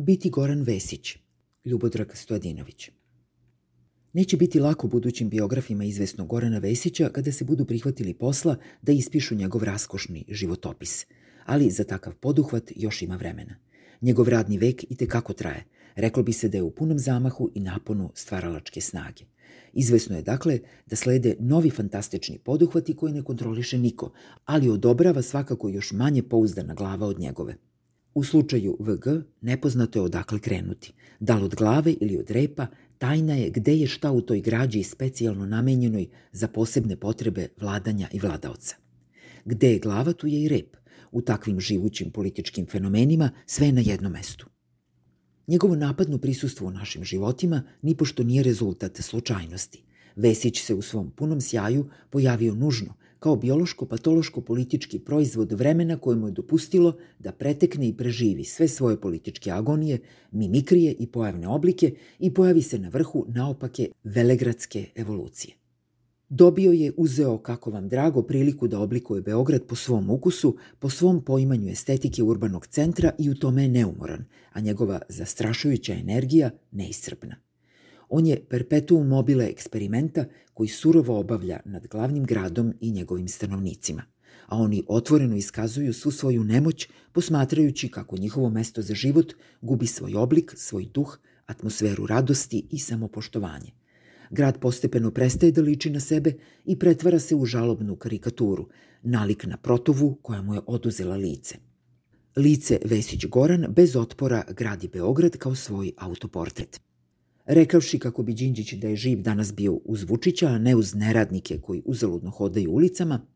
Biti Goran Vesić, Ljubodrag Stojadinović. Neće biti lako budućim biografima izvesnog Gorana Vesića kada se budu prihvatili posla da ispišu njegov raskošni životopis. Ali za takav poduhvat još ima vremena. Njegov radni vek i tekako traje. Reklo bi se da je u punom zamahu i naponu stvaralačke snage. Izvesno je dakle da slede novi fantastični poduhvati koje ne kontroliše niko, ali odobrava svakako još manje pouzdana glava od njegove. U slučaju VG nepoznato je odakle krenuti, da li od glave ili od repa, tajna je gde je šta u toj građi specijalno namenjenoj za posebne potrebe vladanja i vladaoca. Gde je glava, tu je i rep. U takvim živućim političkim fenomenima sve je na jednom mestu. Njegovo napadno prisustvo u našim životima nipošto nije rezultat slučajnosti. Vesić se u svom punom sjaju pojavio nužno, kao biološko-patološko-politički proizvod vremena koje mu je dopustilo da pretekne i preživi sve svoje političke agonije, mimikrije i pojavne oblike i pojavi se na vrhu naopake velegradske evolucije. Dobio je, uzeo, kako vam drago, priliku da oblikuje Beograd po svom ukusu, po svom poimanju estetike urbanog centra i u tome je neumoran, a njegova zastrašujuća energija neiscrpna. On je perpetuum mobile eksperimenta koji surovo obavlja nad glavnim gradom i njegovim stanovnicima, a oni otvoreno iskazuju svu svoju nemoć posmatrajući kako njihovo mesto za život gubi svoj oblik, svoj duh, atmosferu radosti i samopoštovanje. Grad postepeno prestaje da liči na sebe i pretvara se u žalobnu karikaturu, nalik na protovu koja mu je oduzela lice. Lice Vesić Goran bez otpora gradi Beograd kao svoj autoportret. Rekavši kako bi Đinđić da je živ danas bio uz Vučića, a ne uz neradnike koji uzaludno hodaju ulicama,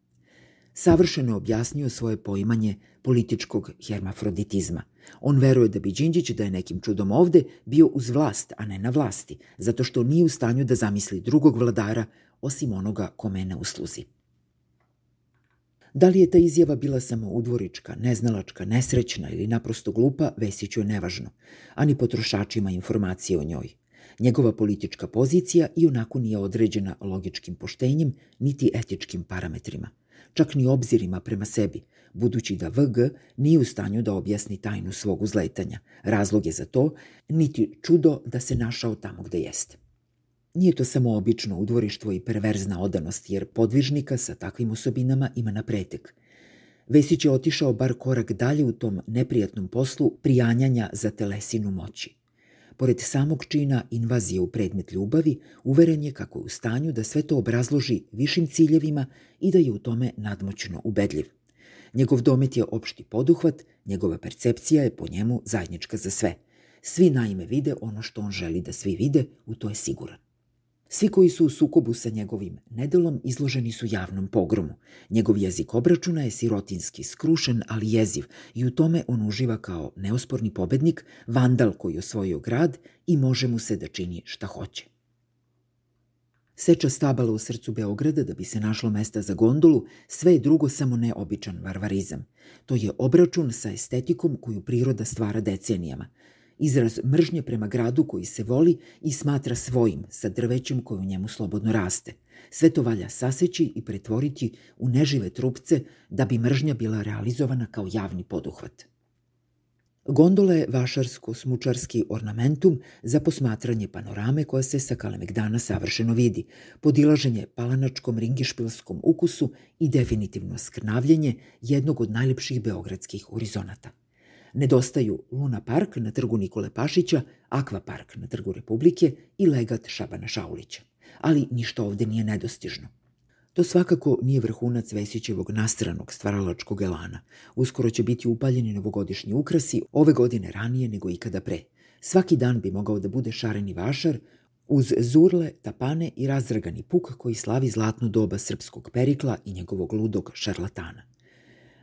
savršeno objasnio svoje poimanje političkog hermafroditizma. On veruje da bi Đinđić da je nekim čudom ovde bio uz vlast, a ne na vlasti, zato što nije u stanju da zamisli drugog vladara osim onoga kome je na usluzi. Da li je ta izjava bila samo udvorička, neznalačka, nesrećna ili naprosto glupa, Vesiću je nevažno, ani potrošačima informacije o njoj. Njegova politička pozicija i onako nije određena logičkim poštenjem niti etičkim parametrima, čak ni obzirima prema sebi, budući da VG nije u stanju da objasni tajnu svog uzletanja, razlog je za to, niti čudo da se našao tamo gde jeste. Nije to samo obično udvorištvo i perverzna odanost, jer podvižnika sa takvim osobinama ima na pretek. Vesić je otišao bar korak dalje u tom neprijatnom poslu prijanjanja za telesinu moći. Pored samog čina invazije u predmet ljubavi, uveren je kako je u stanju da sve to obrazloži višim ciljevima i da je u tome nadmoćno ubedljiv. Njegov domet je opšti poduhvat, njegova percepcija je po njemu zajednička za sve. Svi naime vide ono što on želi da svi vide, u to je siguran. Svi koji su u sukobu sa njegovim nedelom izloženi su javnom pogromu. Njegov jezik obračuna je sirotinski, skrušen, ali jeziv i u tome on uživa kao neosporni pobednik, vandal koji osvojio grad i može mu se da čini šta hoće. Seča stabala u srcu Beograda da bi se našlo mesta za gondolu, sve je drugo samo neobičan varvarizam. To je obračun sa estetikom koju priroda stvara decenijama – izraz mržnje prema gradu koji se voli i smatra svojim, sa drvećem koje u njemu slobodno raste. Sve to valja saseći i pretvoriti u nežive trupce da bi mržnja bila realizovana kao javni poduhvat. Gondola je vašarsko-smučarski ornamentum za posmatranje panorame koja se sa Kalemegdana savršeno vidi, podilaženje palanačkom ringišpilskom ukusu i definitivno skrnavljenje jednog od najlepših beogradskih horizonata. Nedostaju Luna Park na trgu Nikole Pašića, Aqua Park na trgu Republike i legat Šabana Šaulića. Ali ništa ovde nije nedostižno. To svakako nije vrhunac Vesićevog nastranog stvaralačkog elana. Uskoro će biti upaljeni novogodišnji ukrasi, ove godine ranije nego ikada pre. Svaki dan bi mogao da bude šareni vašar, uz zurle, tapane i razrgani puk koji slavi zlatnu doba srpskog perikla i njegovog ludog šarlatana.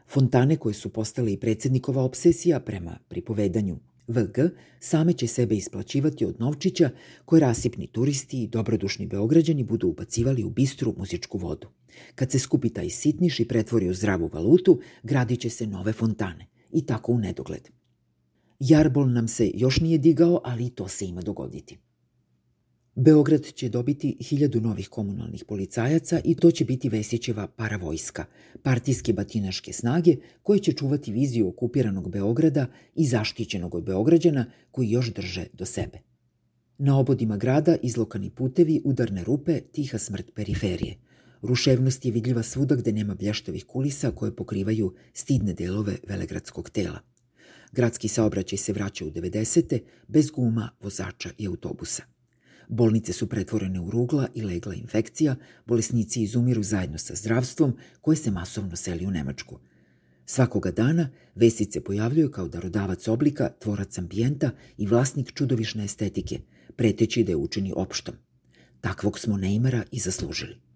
Fontane koje su postale i predsednikova obsesija prema pripovedanju VG same će sebe isplaćivati od novčića koje rasipni turisti i dobrodušni beograđani budu ubacivali u bistru muzičku vodu. Kad se skupi taj sitniš i pretvori u zdravu valutu, gradit će se nove fontane. I tako u nedogled. Jarbol nam se još nije digao, ali i to se ima dogoditi. Beograd će dobiti hiljadu novih komunalnih policajaca i to će biti Vesićeva paravojska, partijske batinaške snage koje će čuvati viziju okupiranog Beograda i zaštićenog od Beograđana koji još drže do sebe. Na obodima grada izlokani putevi, udarne rupe, tiha smrt periferije. Ruševnost je vidljiva svuda gde nema blještavih kulisa koje pokrivaju stidne delove velegradskog tela. Gradski saobraćaj se vraća u 90. bez guma, vozača i autobusa. Bolnice su pretvorene u rugla i legla infekcija, bolesnici izumiru zajedno sa zdravstvom koje se masovno seli u Nemačku. Svakoga dana Vesić se pojavljuju kao darodavac oblika, tvorac ambijenta i vlasnik čudovišne estetike, preteći da je učini opštom. Takvog smo Neymara i zaslužili.